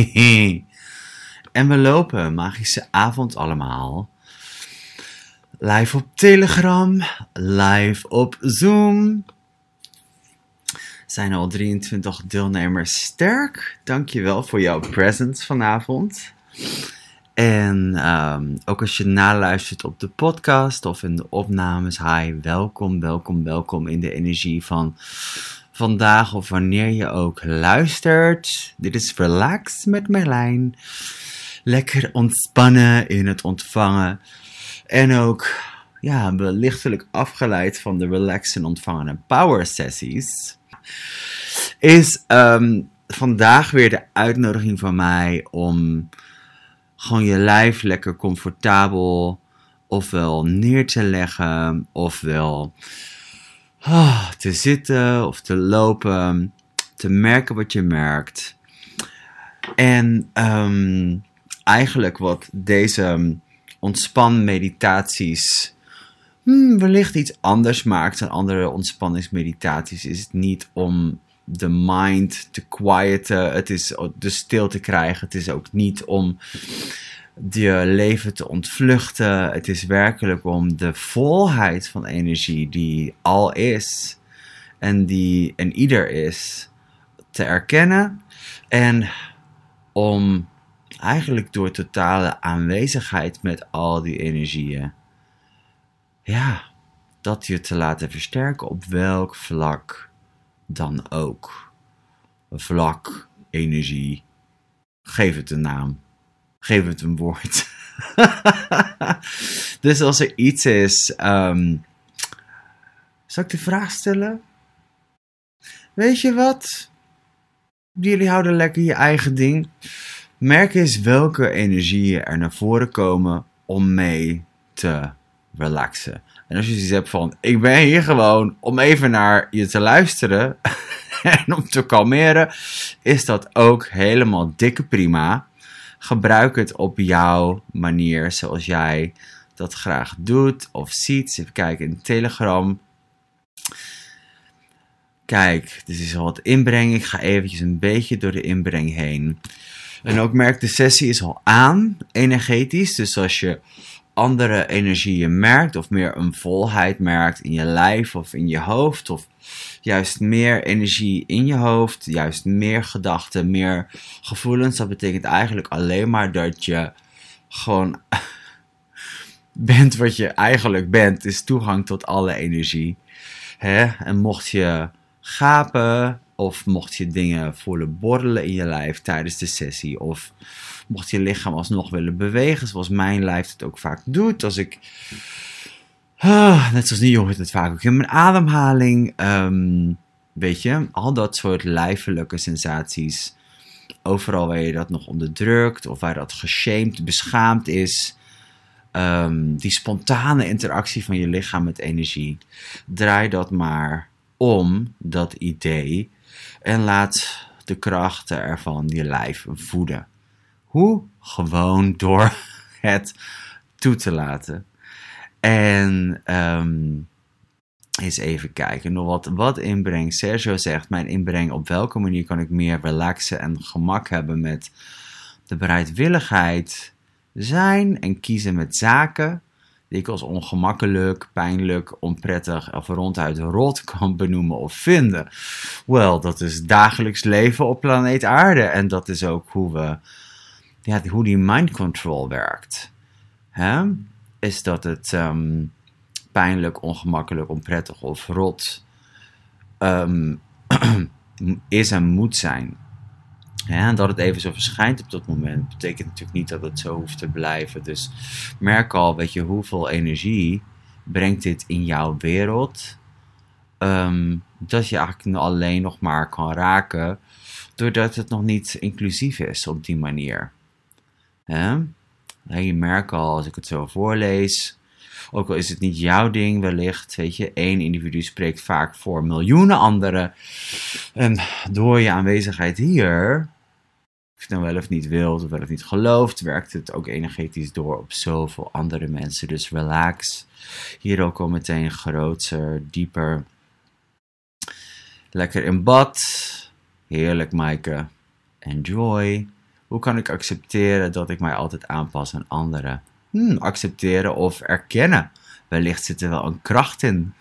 en we lopen magische avond allemaal. Live op Telegram, live op Zoom. Zijn al 23 deelnemers sterk. Dankjewel voor jouw presence vanavond. En ehm, ook als je naluistert op de podcast of in de opnames, hi, welkom, welkom, welkom in de energie van vandaag of wanneer je ook luistert. Dit is Relax met Merlijn. Lekker ontspannen in het ontvangen. En ook ja, lichtelijk afgeleid van de relax en ontvangen en power sessies. Is um, vandaag weer de uitnodiging van mij om gewoon je lijf lekker comfortabel ofwel neer te leggen, ofwel oh, te zitten of te lopen, te merken wat je merkt. En um, eigenlijk wat deze ontspanmeditaties hmm, wellicht iets anders maakt dan andere ontspanningsmeditaties, is het niet om de mind te quieten, het is de stil te krijgen, het is ook niet om je leven te ontvluchten. Het is werkelijk om de volheid van energie die al is en die een ieder is te erkennen en om eigenlijk door totale aanwezigheid met al die energieën, ja, dat je te laten versterken op welk vlak dan ook. Vlak, energie, geef het een naam, geef het een woord. dus als er iets is, um, zal ik de vraag stellen? Weet je wat? Jullie houden lekker je eigen ding. Merk eens welke energieën er naar voren komen om mee te relaxen. En als je zoiets hebt van, ik ben hier gewoon om even naar je te luisteren en om te kalmeren, is dat ook helemaal dikke prima. Gebruik het op jouw manier, zoals jij dat graag doet of ziet. Even kijken in Telegram. Kijk, dit is al wat inbreng. Ik ga eventjes een beetje door de inbreng heen. En ook merk, de sessie is al aan, energetisch. Dus als je andere energieën merkt, of meer een volheid merkt in je lijf of in je hoofd, of juist meer energie in je hoofd, juist meer gedachten, meer gevoelens, dat betekent eigenlijk alleen maar dat je gewoon bent wat je eigenlijk bent, is toegang tot alle energie. Hè? En mocht je gapen, of mocht je dingen voelen borrelen in je lijf tijdens de sessie, of mocht je lichaam alsnog willen bewegen, zoals mijn lijf het ook vaak doet. Als ik, ah, net zoals nu hoort het vaak ook in mijn ademhaling. Um, weet je, al dat soort lijfelijke sensaties. Overal waar je dat nog onderdrukt of waar dat geshamed, beschaamd is. Um, die spontane interactie van je lichaam met energie. Draai dat maar om, dat idee. En laat de krachten ervan je lijf voeden. Hoe? Gewoon door het toe te laten. En um, eens even kijken wat, wat inbreng. Sergio zegt, mijn inbreng, op welke manier kan ik meer relaxen en gemak hebben met de bereidwilligheid zijn en kiezen met zaken die ik als ongemakkelijk, pijnlijk, onprettig of ronduit rot kan benoemen of vinden. Wel, dat is dagelijks leven op planeet Aarde en dat is ook hoe we ja, hoe die mind control werkt. Hè? Is dat het ehm, pijnlijk, ongemakkelijk, onprettig of rot ehm, is en moet zijn. en dat het even zo verschijnt op dat moment, betekent natuurlijk niet dat het zo hoeft te blijven. Dus merk al, weet je, hoeveel energie brengt dit in jouw wereld. Um, dat je eigenlijk alleen nog maar kan raken, doordat het nog niet inclusief is op die manier. Je merkt al als ik het zo voorlees, ook al is het niet jouw ding wellicht, weet je, één individu spreekt vaak voor miljoenen anderen. En door je aanwezigheid hier, of je het nou wel of niet wilt, of wel of niet gelooft, werkt het ook energetisch door op zoveel andere mensen. Dus relax. Hier ook al meteen groter, dieper. Lekker in bad. Heerlijk, Maaike. Enjoy. Hoe kan ik accepteren dat ik mij altijd aanpas aan anderen? Hmm, accepteren of erkennen. Wellicht zit er wel een kracht in.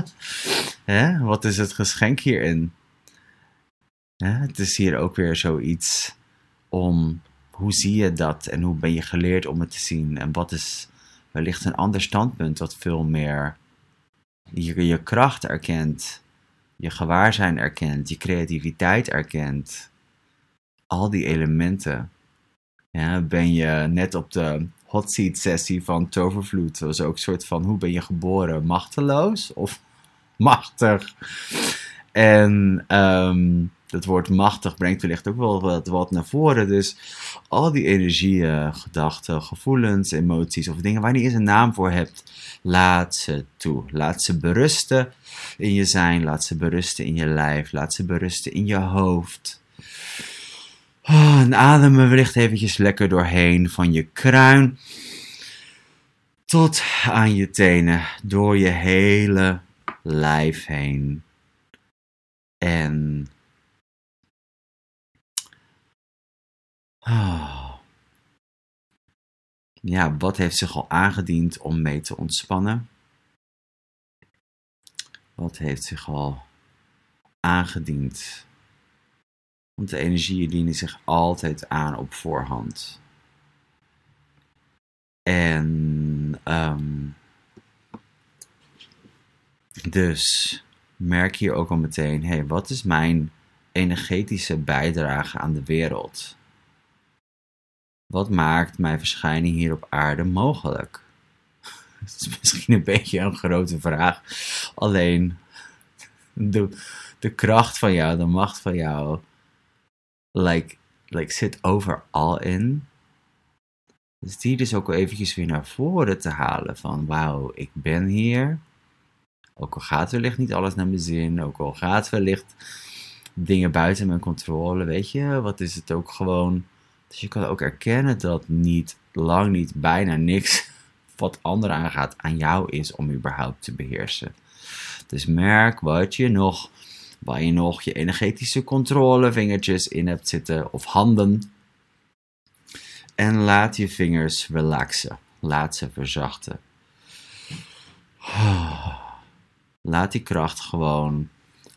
Hè? Wat is het geschenk hierin? Hè? Het is hier ook weer zoiets om hoe zie je dat en hoe ben je geleerd om het te zien? En wat is wellicht een ander standpunt dat veel meer je, je kracht erkent, je gewaarzijn erkent, je creativiteit erkent. Al die elementen. Ja, ben je net op de hot seat sessie van Tovervloed. Dat was ook een soort van, hoe ben je geboren? Machteloos of machtig? En um, het woord machtig brengt wellicht ook wel wat, naar voren. Dus al die energieën, gedachten, gevoelens, emoties of dingen waar je eens een naam voor hebt, laat ze toe. Laat ze berusten in je zijn, laat ze berusten in je lijf, laat ze berusten in je hoofd. Oh, en adem er wellicht eventjes lekker doorheen van je kruin tot aan je tenen, door je hele lijf heen. En Oh. Ja, wat heeft zich al aangediend om mee te ontspannen? Wat heeft zich al aangediend? Want de energieën dienen zich altijd aan op voorhand. En um, dus merk je ook al meteen: hé, hey, wat is mijn energetische bijdrage aan de wereld? Wat maakt mijn verschijning hier op aarde mogelijk? Dat is misschien een beetje een grote vraag. Alleen de, de kracht van jou, de macht van jou, like, like, zit overal in. Dus die dus ook wel eventjes weer naar voren te halen van wauw, ik ben hier. Ook al gaat wellicht niet alles naar mijn zin, ook al gaat wellicht dingen buiten mijn controle, weet je, wat is het ook gewoon dus je kan ook erkennen dat niet, lang niet, bijna niks wat anderen aangaat aan jou is om überhaupt te beheersen. Dus merk wat je nog, waar je nog je energetische controle vingertjes in hebt zitten of handen. En laat je vingers relaxen. Laat ze verzachten. Laat die kracht gewoon,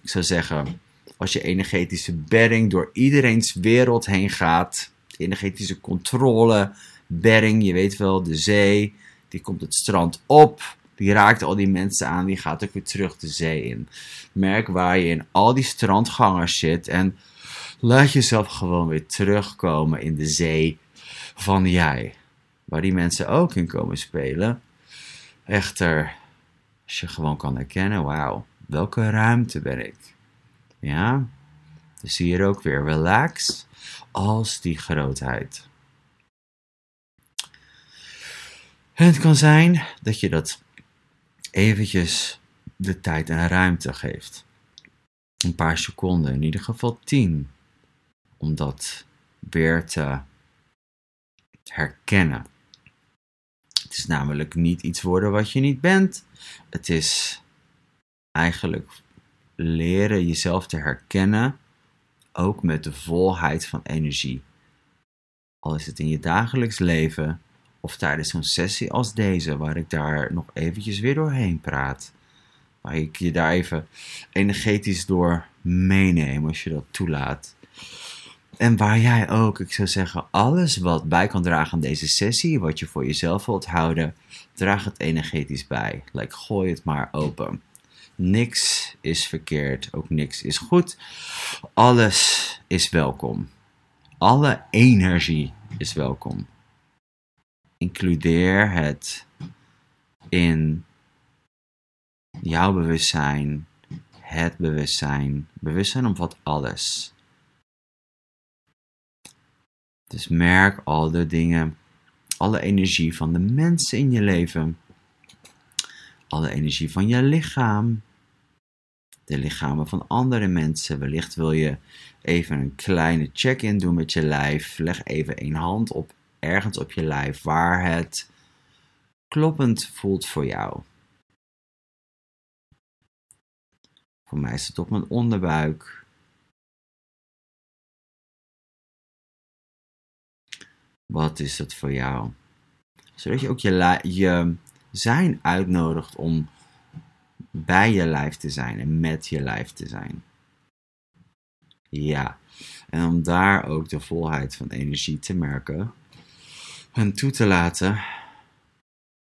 ik zou zeggen, als je energetische bedding door iedereen's wereld heen gaat, energetische controle, berring, je weet wel, de zee, die komt het strand op, die raakt al die mensen aan, die gaat ook weer terug de zee in. Merk waar je in al die strandgangers zit en laat jezelf gewoon weer terugkomen in de zee van jij. Waar die mensen ook in komen spelen. Echter, als je gewoon kan herkennen, wauw, welke ruimte ben ik? Ja, dus hier ook weer relax als die grootheid. En het kan zijn dat je dat eventjes de tijd en ruimte geeft. Een paar seconden, in ieder geval tien. Om dat weer te herkennen. Het is namelijk niet iets worden wat je niet bent. Het is eigenlijk leren jezelf te herkennen ook met de volheid van energie. Al is het in je dagelijks leven of tijdens zo'n sessie als deze, waar ik daar nog eventjes weer doorheen praat. Waar ik je daar even energetisch door meeneem als je dat toelaat. En waar jij ook, ik zou zeggen, alles wat bij kan dragen aan deze sessie, wat je voor jezelf wilt houden, draag het energetisch bij. Like, gooi het maar open. Niks is verkeerd, ook niks is goed. Alles is welkom. Alle energie is welkom. Includeer het in jouw bewustzijn, het bewustzijn, bewustzijn omvat alles. Dus merk al de dingen, alle energie van de mensen in je leven, alle energie van je lichaam, de lichamen van andere mensen. Wellicht wil je even een kleine check-in doen met je lijf. Leg even een hand op ergens op je lijf waar het kloppend voelt voor jou. Voor mij is het op mijn onderbuik. Wat is dat voor jou? Zodat je ook je, je zijn uitnodigt om bij je lijf te zijn en met je lijf te zijn. Ja, en om daar ook de volheid van energie te merken en toe te laten,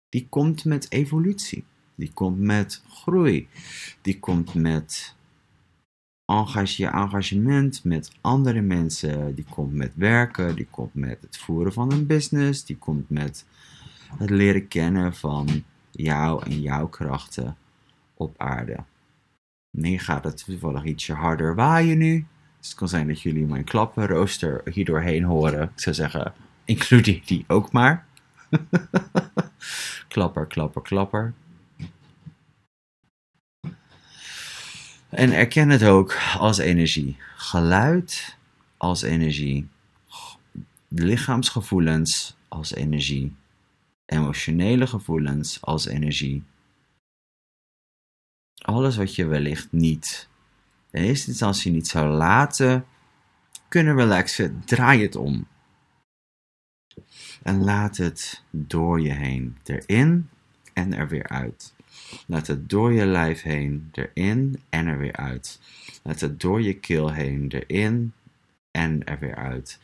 die komt met evolutie. Die komt met groei. Die komt met engage, engagement met andere mensen. Die komt met werken. Die komt met het voeren van een business. Die komt met het leren kennen van jou en jouw krachten op aarde. Nu gaat het toevallig ietsje harder waaien nu. Dus het kan zijn dat jullie mijn klappenrooster hier doorheen horen. Ik zou zeggen, includeer die ook maar. klapper, klapper, klapper. En erken het ook als energie. Geluid als energie. Lichaamsgevoelens als energie. Emotionele gevoelens als energie. Alles wat je wellicht niet in eerste instantie niet zou laten kunnen relaxen, draai het om. En laat het door je heen, erin en er weer uit. Laat het door je lijf heen, erin en er weer uit. Laat het door je keel heen, erin en er weer uit.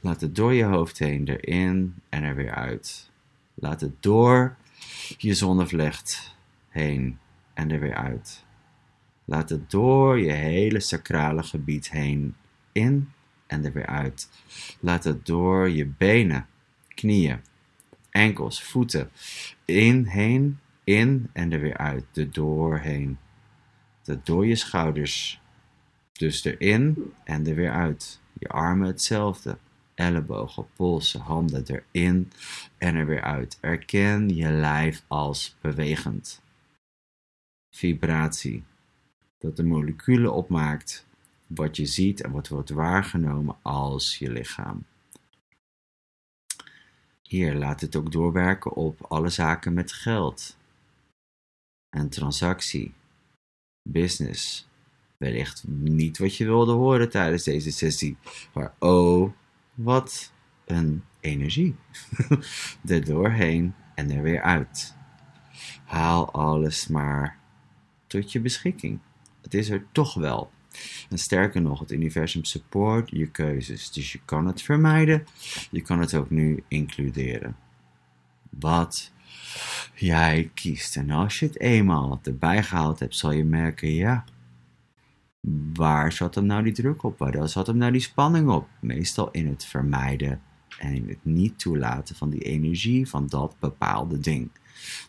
Laat het door je hoofd heen, erin en er weer uit. Laat het door je zonnevlecht heen en er weer uit. Laat het door je hele sacrale gebied heen in en er weer uit. Laat het door je benen, knieën, enkels, voeten in, heen, in en er weer uit. Er doorheen. Dat door je schouders. Dus erin en er weer uit. Je armen hetzelfde. Ellebogen, polsen, handen erin en er weer uit. Erken je lijf als bewegend. Vibratie dat de moleculen opmaakt wat je ziet en wat wordt waargenomen als je lichaam. Hier laat het ook doorwerken op alle zaken met geld en transactie, business. Wellicht niet wat je wilde horen tijdens deze sessie, maar oh, wat een energie. er doorheen en er weer uit. Haal alles maar tot je beschikking. Het is er toch wel. En sterker nog, het universum support je keuzes. Dus je kan het vermijden, je kan het ook nu includeren. Wat jij kiest. En als je het eenmaal erbij gehaald hebt, zal je merken, ja, waar zat hem nou die druk op? Waar zat hem nou die spanning op? Meestal in het vermijden en in het niet toelaten van die energie van dat bepaalde ding.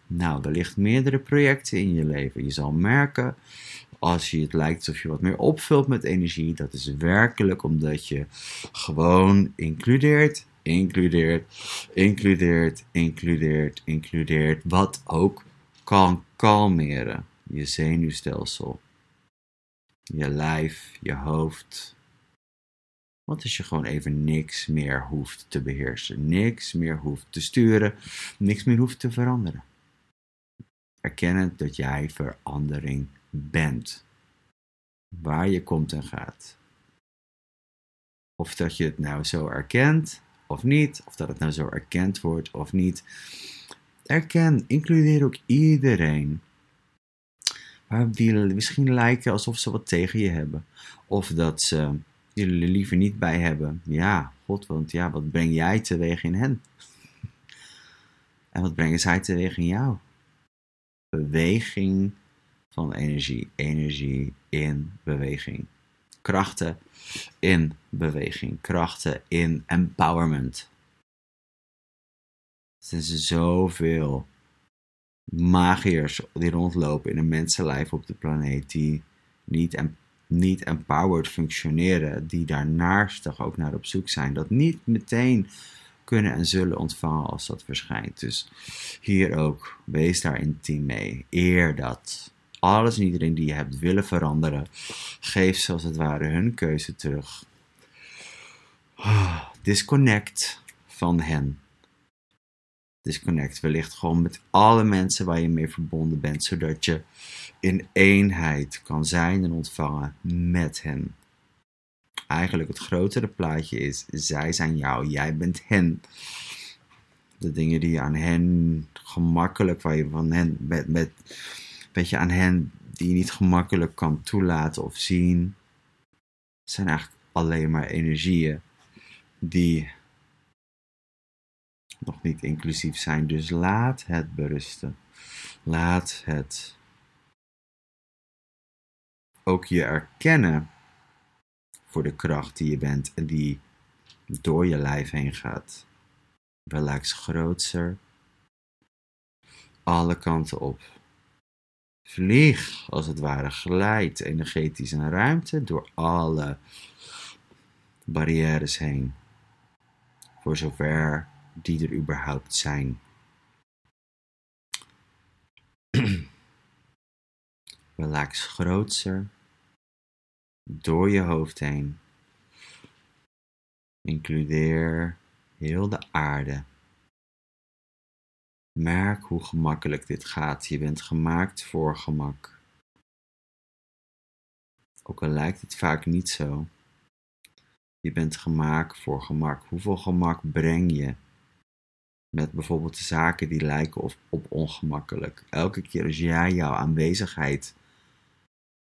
Nou, er ligt meerdere projecten in je leven. Je zal merken als je het lijkt alsof je wat meer opvult met energie, dat is werkelijk omdat je gewoon includeert, includeert, includeert, includeert, includeert, wat ook kan kalmeren. Je zenuwstelsel, je lijf, je hoofd. Want als je gewoon even niks meer hoeft te beheersen, niks meer hoeft te sturen, niks meer hoeft te veranderen. Erkennen dat jij verandering bent. Waar je komt en gaat. Of dat je het nou zo erkent of niet, of dat het nou zo erkend wordt of niet. Erken, includeer ook iedereen. Waar die misschien lijken alsof ze wat tegen je hebben. Of dat ze jullie er liever niet bij hebben. Ja, God, want ja, wat breng jij teweeg in hen? En wat brengen zij teweeg in jou? Beweging van energie. Energie in beweging. Krachten in beweging. Krachten in empowerment. Er zijn zoveel magiërs die rondlopen in een mensenlijf op de planeet die niet, niet empowered functioneren, die daarnaast ook naar op zoek zijn, dat niet meteen kunnen en zullen ontvangen als dat verschijnt. Dus hier ook, wees daar intiem mee. Eer dat alles en iedereen die je hebt willen veranderen. Geef ze als het ware hun keuze terug. Disconnect van hen. Disconnect wellicht gewoon met alle mensen waar je mee verbonden bent, zodat je in eenheid kan zijn en ontvangen met hen. eigenlijk het grotere plaatje is, zij zijn jou, jij bent hen. De dingen die je aan hen gemakkelijk, waar je van hen, met, met, weet je, aan hen die je niet gemakkelijk kan toelaten of zien, zijn eigenlijk alleen maar energieën die nog niet inclusief zijn. Dus laat het berusten. Laat het ook je erkennen voor de kracht die je bent en die door je lijf heen gaat. Relax grootser. Alle kanten op. Vlieg, als het ware, glijd energetisch een ruimte door alle barrières heen. Voor zover die er überhaupt zijn. Relax grootser door je hoofd heen. Includeer heel de aarde. Merk hoe gemakkelijk dit gaat. Je bent gemaakt voor gemak. Ook al lijkt het vaak niet zo. Je bent gemaakt voor gemak. Hoeveel gemak breng je met bijvoorbeeld de zaken die lijken op, op ongemakkelijk? Elke keer als jij jouw aanwezigheid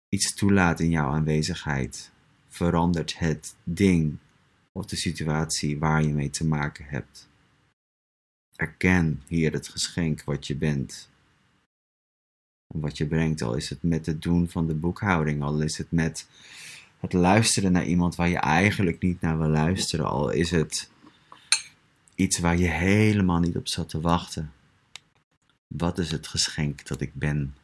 iets toelaat in jouw aanwezigheid, verandert het ding of de situatie waar je mee te maken hebt. Erken hier het geschenk wat je bent. En wat je brengt, al is het met het doen van de boekhouding, al is het met het luisteren naar iemand waar je eigenlijk niet naar wil luisteren, al is het iets waar je helemaal niet op zat te wachten. Wat is het geschenk dat ik ben?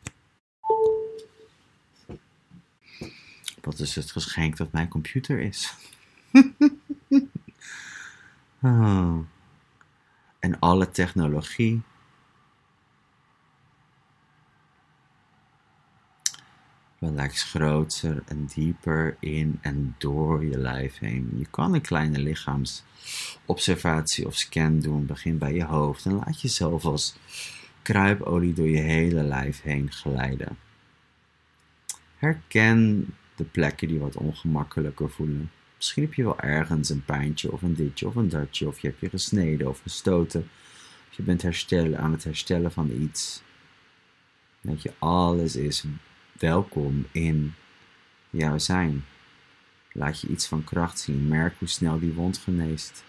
Wat is het geschenk dat mijn computer is? oh. En alle technologie. Relax groter en dieper in en door je lijf heen. Je kan een kleine lichaamsobservatie of scan doen. Begin bij je hoofd en laat jezelf als kruipolie door je hele lijf heen glijden. Herken de plekken die wat ongemakkelijker voelen. Misschien heb je wel ergens een pijntje of een ditje of een datje, of je hebt je gesneden of gestoten. Of je bent herstellen, aan het herstellen van iets. Dat je alles is welkom in jouw zijn. Laat je iets van kracht zien. Merk hoe snel die wond geneest.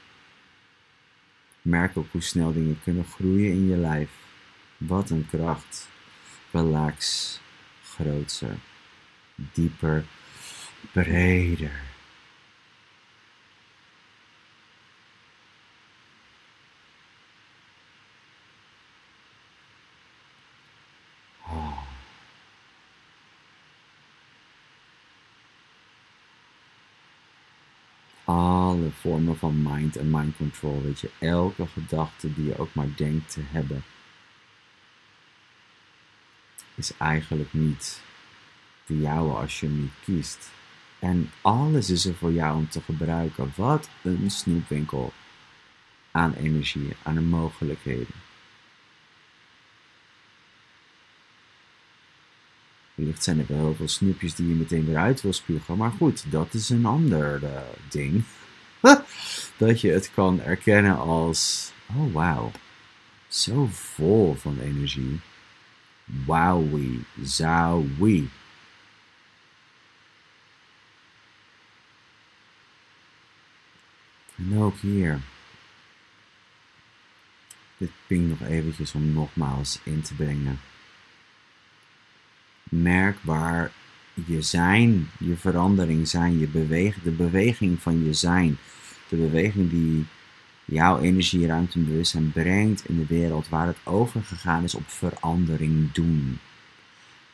Merk ook hoe snel dingen kunnen groeien in je lijf. Wat een kracht. Relax. Grootser. Dieper breder. Oh. Alle van mind en mind control, weet je, elke gedachte die je ook maar denkt te hebben, is eigenlijk niet de jouwe als je hem niet kiest. En alles is er voor jou om te gebruiken. Wat een snoepwinkel aan energie, aan mogelijkheden. Wellicht zijn er wel heel veel snoepjes die je meteen weer uit wil spugen. Maar goed, dat is een ander uh, ding. dat je het kan erkennen als: oh wauw, zo vol van energie. Wowie, zowie. En ook hier. Dit ping nog eventjes om nogmaals in te brengen. Merk waar je zijn, je verandering zijn, je beweging, de beweging van je zijn. De beweging die jouw energie, ruimte en bewustzijn brengt in de wereld waar het overgegaan is op verandering doen.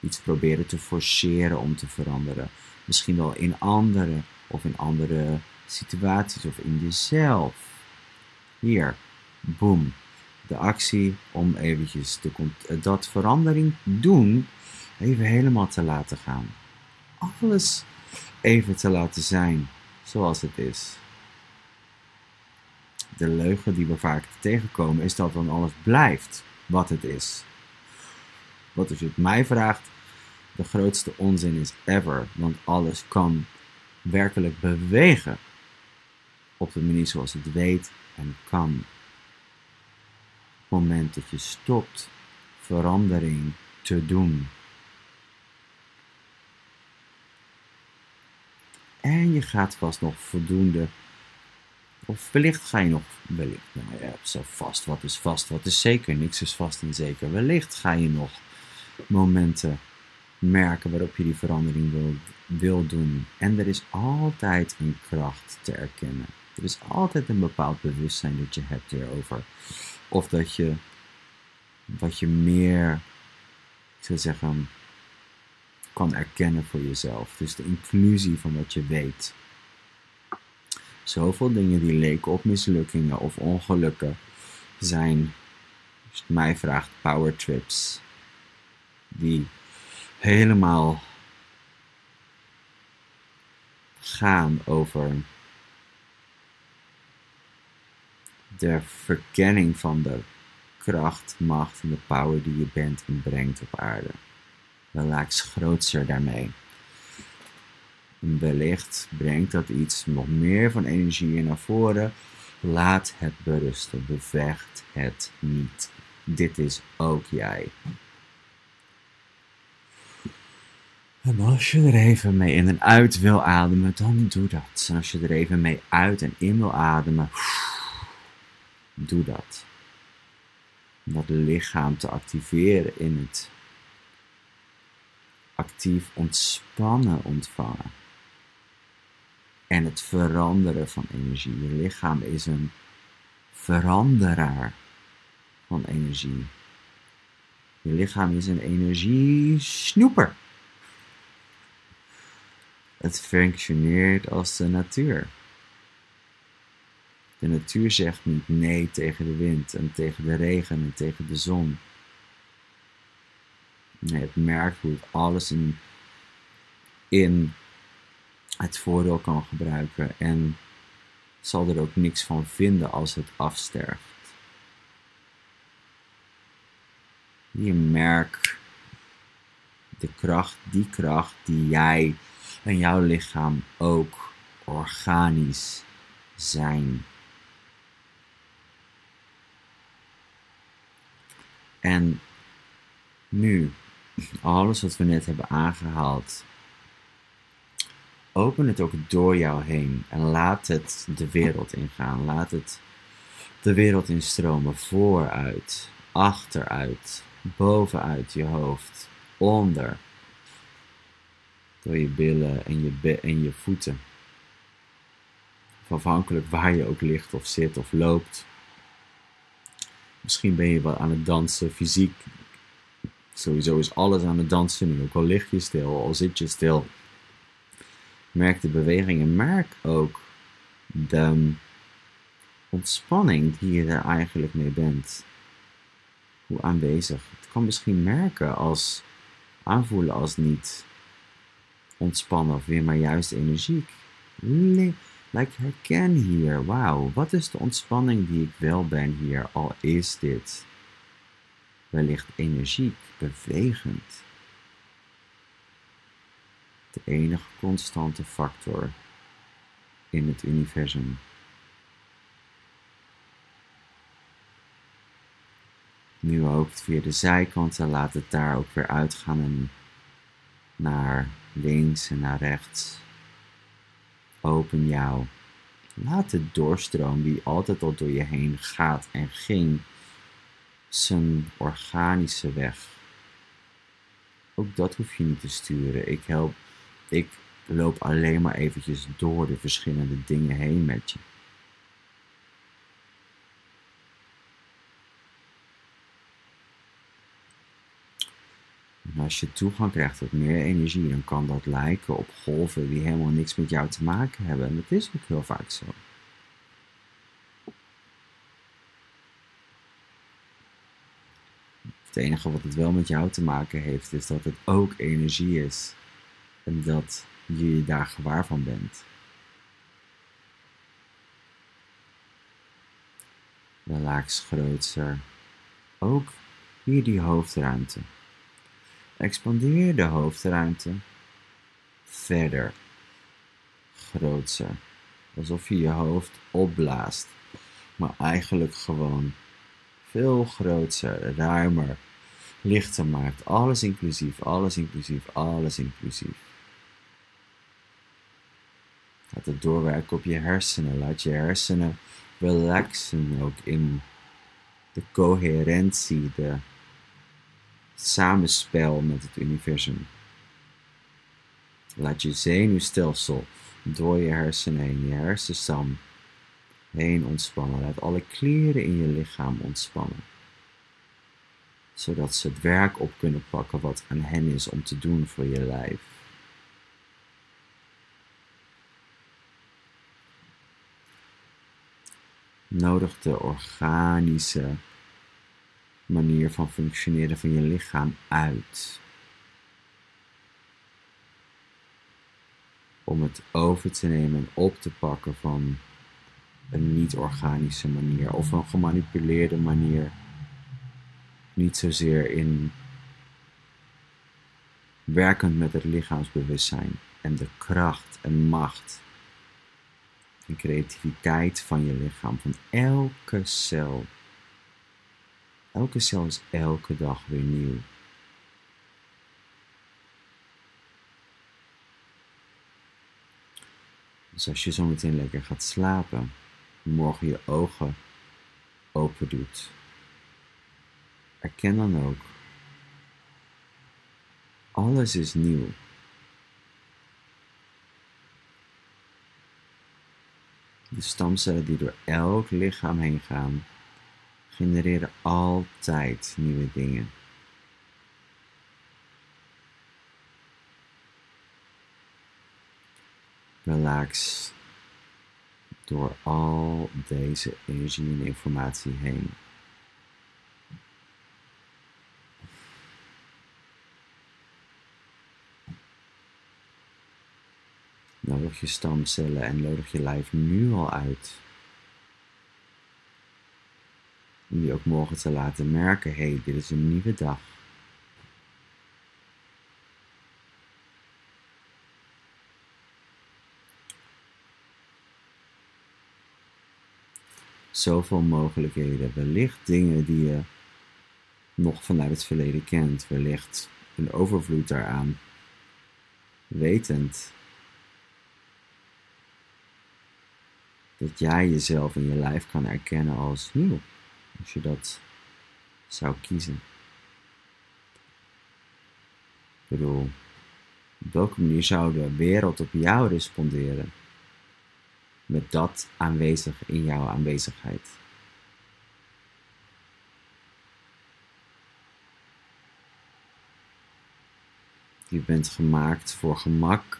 Iets proberen te forceren om te veranderen. Misschien wel in anderen of in andere situaties of in jezelf. Hier, boom. De actie om eventjes de, dat verandering doen, even helemaal te laten gaan. Alles even te laten zijn zoals het is. De leugen die we vaak tegenkomen is dat dan alles blijft wat het is. Wat als je het mij vraagt, de grootste onzin is ever, want alles kan werkelijk bewegen op de manier zoals het weet en kan. Het moment dat je stopt verandering te doen. En je gaat vast nog voldoende. Of wellicht ga je nog. Wellicht, nou ja, zo vast. Wat is vast? Wat is zeker? Niks is vast en zeker. Wellicht ga je nog momenten merken waarop je die verandering wil, wil doen. En er is altijd een kracht te erkennen. Er is altijd een bepaald bewustzijn dat je hebt hierover. Of dat je wat je meer, ik zou zeggen, kan erkennen voor jezelf. Dus de inclusie van wat je weet. Zoveel dingen die leken op mislukkingen of ongelukken zijn, als je mij vraagt, power trips. Die helemaal gaan over de verkenning van de kracht, macht en de power die je bent en brengt op aarde. Relax grootser daarmee. Wellicht brengt dat iets nog meer van energie naar voren. Laat het berusten. Bevecht het niet. Dit is ook jij. En als je er even mee in en uit wil ademen, dan doe dat. En als je er even mee uit en in wil ademen, doe dat. Om dat lichaam te activeren in het actief ontspannen ontvangen. En het veranderen van energie. Je lichaam is een veranderaar van energie. Je lichaam is een energiesnoeper. Het functioneert als de natuur. De natuur zegt niet nee tegen de wind en tegen de regen en tegen de zon. Nee, het merkt hoe het alles in, in het voordeel kan gebruiken en zal er ook niks van vinden als het afsterft. Je merkt de kracht, die kracht die jij en jouw lichaam ook organisch zijn. En nu, alles wat we net hebben aangehaald, open het ook door jou heen en laat het de wereld ingaan. Laat het de wereld instromen, vooruit, achteruit, bovenuit je hoofd, onder, door je billen en je, en je voeten. Afhankelijk waar je ook ligt of zit of loopt. Misschien ben je wel aan het dansen, fysiek. Sowieso is alles aan het dansen ook al lig je stil, al zit je stil. Merk de beweging en merk ook de ontspanning die je er eigenlijk mee bent. Hoe aanwezig. Het kan misschien merken als aanvoelen als niet ontspannen of weer maar juist energiek. Like, herken hier, wauw, wat is de ontspanning die ik wel ben hier, al is dit wellicht energiek, bewegend. De enige constante factor in het universum. Nu ook via de zijkanten, laat het daar ook weer uitgaan en naar links en naar rechts. Open jou. Laat de doorstroom die altijd al door je heen gaat en ging, zijn organische weg. Ook dat hoef je niet te sturen. Ik help, ik loop alleen maar eventjes door de verschillende dingen heen met je. als je toegang krijgt tot meer energie, dan kan dat lijken op golven die helemaal niks met jou te maken hebben. En dat is ook heel vaak zo. Het enige wat het wel met jou te maken heeft, is dat het ook energie is. En dat je je daar gewaar van bent. Relax grootser. Ook hier die hoofdruimte. Expandeer de hoofdruimte verder. groter. Alsof je je hoofd opblaast, maar eigenlijk gewoon veel groter, ruimer, lichter maakt. Alles inclusief, alles inclusief, alles inclusief. Laat het doorwerken op je hersenen. Laat je hersenen relaxen ook in de coherentie, de samenspel met het universum. Laat je zenuwstelsel door je hersenen heen, je hersenstam heen ontspannen. Laat alle klieren in je lichaam ontspannen. Zodat ze het werk op kunnen pakken wat aan hen is om te doen voor je lijf. Nodig de organische manier van functioneren van je lichaam uit. Om het over te nemen en op te pakken van een niet-organische manier of een gemanipuleerde manier. Niet zozeer in werkend met het lichaamsbewustzijn en de kracht en macht en creativiteit van je lichaam, van elke cel. Elke cel is elke dag weer nieuw. Dus als je zo meteen lekker gaat slapen, morgen je ogen open doet, erken dan ook, alles is nieuw. De stamcellen die door elk lichaam heen gaan, genereren altijd nieuwe dingen. Relax door al deze energie en informatie heen. Nodig je stamcellen en nodig je lijf nu al uit. Om je ook morgen te laten merken, hé, hey, dit is een nieuwe dag. Zoveel mogelijkheden, wellicht dingen die je nog vanuit het verleden kent, wellicht een overvloed daaraan, wetend. Dat jij jezelf in je lijf kan erkennen als nieuw, als je dat zou kiezen. Ik bedoel, op welke manier zou de wereld op jou responderen met dat aanwezig in jouw aanwezigheid? Je bent gemaakt voor gemak,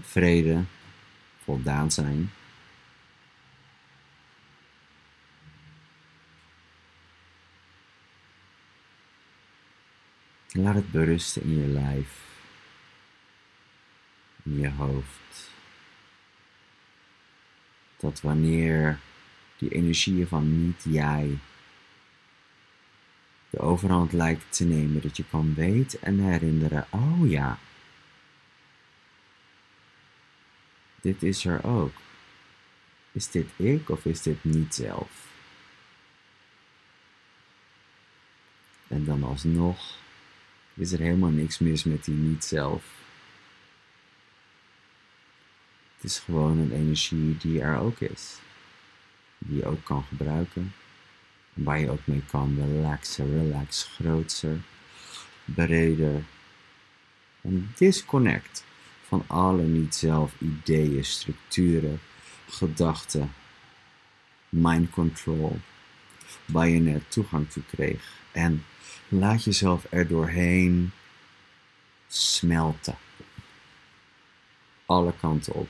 vrede, voldaan zijn. Laat het berusten in je lijf, in je hoofd. Dat wanneer die energieën van niet jij de overhand lijkt te nemen, dat je kan weten en herinneren, oh ja, dit is er ook. Is dit ik of is dit niet zelf? En dan alsnog is er helemaal niks mis met die niet-zelf. Het is gewoon een energie die er ook is. Die je ook kan gebruiken. Waar je ook mee kan relaxen, relax, groter, breder. En disconnect van alle niet-zelf ideeën, structuren, gedachten, mind control, waar je net toegang toe kreeg. En Laat jezelf er doorheen smelten. Alle kanten op.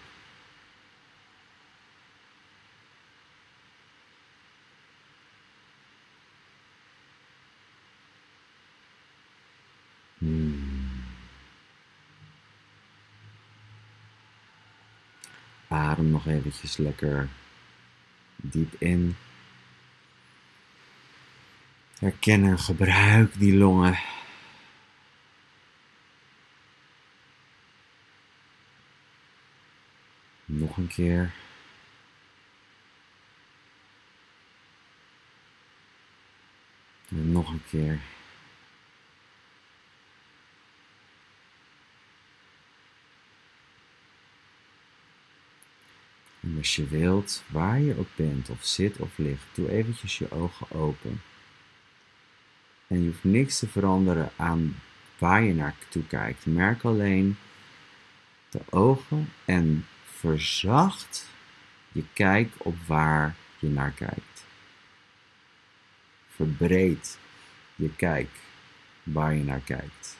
Hmm. Adem nog eventjes lekker diep in. Herken en gebruik die longen. nog een keer. Nog een keer. En als je wilt, waar je ook bent, of zit of ligt, doe eventjes je ogen open. En je hoeft niks te veranderen aan waar je naartoe kijkt. Merk alleen de ogen en verzacht je kijk op waar je naar kijkt. Verbreed je kijk waar je naar kijkt.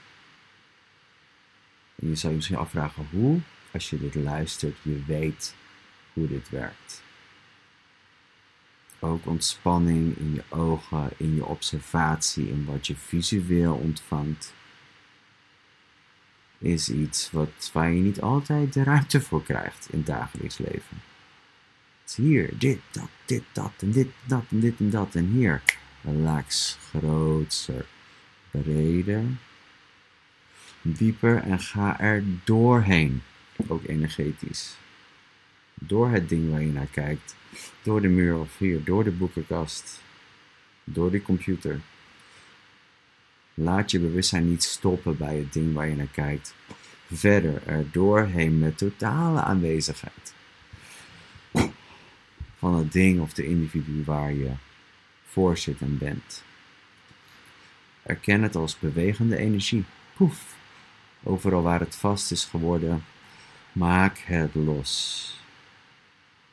En je zou je misschien afvragen hoe, als je dit luistert, je weet hoe dit werkt. Ook ontspanning in je ogen, in je observatie, in wat je visueel ontvangt, is iets wat, waar je niet altijd de ruimte voor krijgt in het dagelijks leven. Hier, dit, dat, dit, dat, en dit, dat, en dit en dat. En hier, relax, groter, breder, dieper en ga er doorheen. Ook energetisch door het ding waar je naar kijkt, door de muur of hier, door de boekenkast, door de computer. Laat je bewustzijn niet stoppen bij het ding waar je naar kijkt. Verder er doorheen met totale aanwezigheid van het ding of de individu waar je voor zit en bent. Erken het als bewegende energie. Poef. Overal waar het vast is geworden, maak het los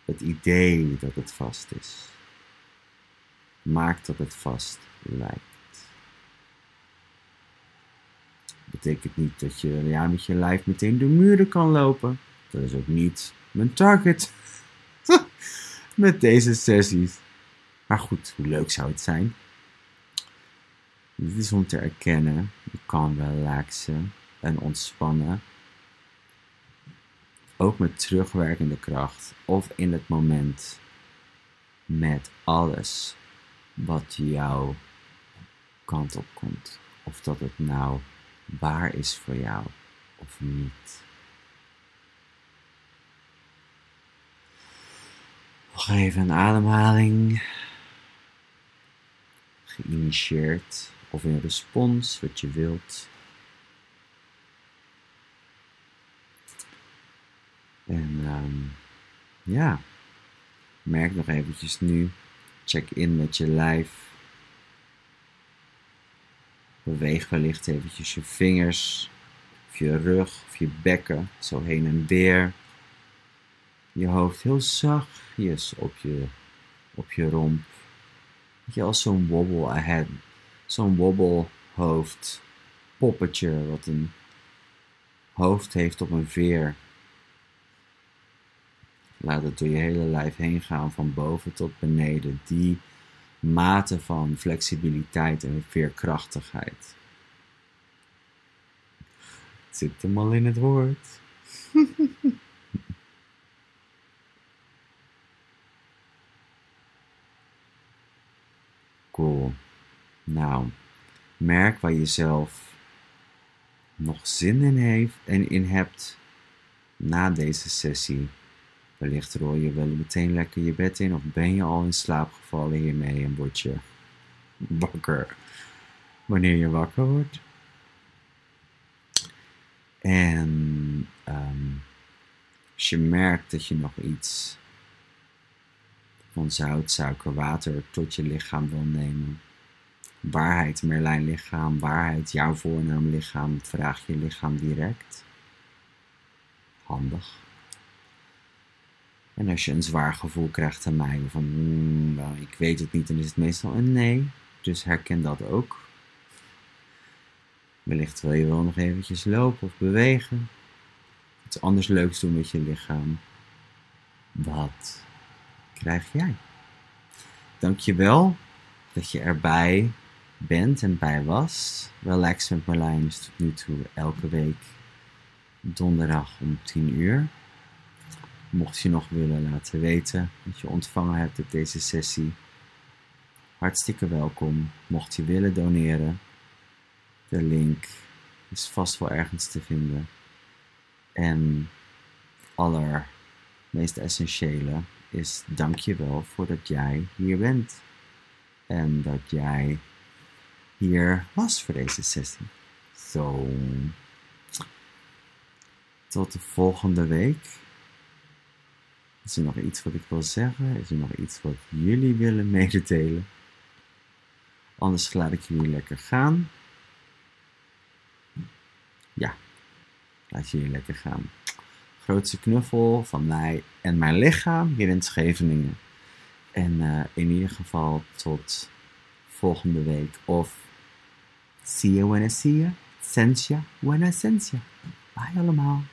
het idee dat het vast is, maakt dat het vast lijkt. Betekent niet dat je ja, met je lijf meteen de muren kan lopen. Dat is ook niet mijn target met deze sessies. Maar goed, hoe leuk zou het zijn? Dit is om te erkennen. Je kan relaxen en ontspannen ook met terugwerkende kracht of in het moment met alles wat jouw kant op komt. Of dat het nou waar is voor jou of niet. Nog even een ademhaling. Geïnitieerd of in respons wat je wilt. En um, ja, merk nog eventjes nu. Check in met je lijf. Beweeg wellicht eventjes je vingers, of je rug, of je bekken, zo heen en weer. Je hoofd heel zachtjes op je, op je romp. Je als zo'n wobble ahead, zo'n wobble hoofd, poppetje wat een hoofd heeft op een veer. Laat het door je hele lijf heen gaan, van boven tot beneden. Die mate van flexibiliteit en veerkrachtigheid. Het zit hem al in het woord. cool. Nou, merk waar je zelf nog zin in heeft en in hebt na deze sessie. Wellicht rol je wel meteen lekker je bed in of ben je al in slaap gevallen hiermee en word je wakker wanneer je wakker wordt. En um, als je merkt dat je nog iets van zout, suiker, water tot je lichaam wil nemen. Waarheid, Merlijn lichaam, waarheid, jouw voornaam lichaam, vraag je lichaam direct. Handig. En als je een zwaar gevoel krijgt aan mij, van mm, ik weet het niet, dan is het meestal een nee. Dus herken dat ook. Wellicht wil je wel nog eventjes lopen of bewegen. Iets anders leuks doen met je lichaam. Wat krijg jij? Dankjewel dat je erbij bent en bij was. Relax met Marlijn is tot nu toe elke week donderdag om 10 uur. Mocht je nog willen laten weten dat je ontvangen hebt op deze sessie, hartstikke welkom. Mocht je willen doneren, de link is vast wel ergens te vinden. En allermogelijkheden meest essentiële is dank je wel voordat jij hier bent. En dat jij hier was voor deze sessie. Zo. Tot de volgende week. Is er nog iets wat ik wil zeggen? Is er nog iets wat jullie willen mededelen? Anders laat ik jullie lekker gaan. Ja, laat jullie lekker gaan. Grootste knuffel van mij en mijn lichaam hier in Scheveningen. En uh, in ieder geval tot volgende week. Of see you when I see you. Sense you when I you. Bye allemaal.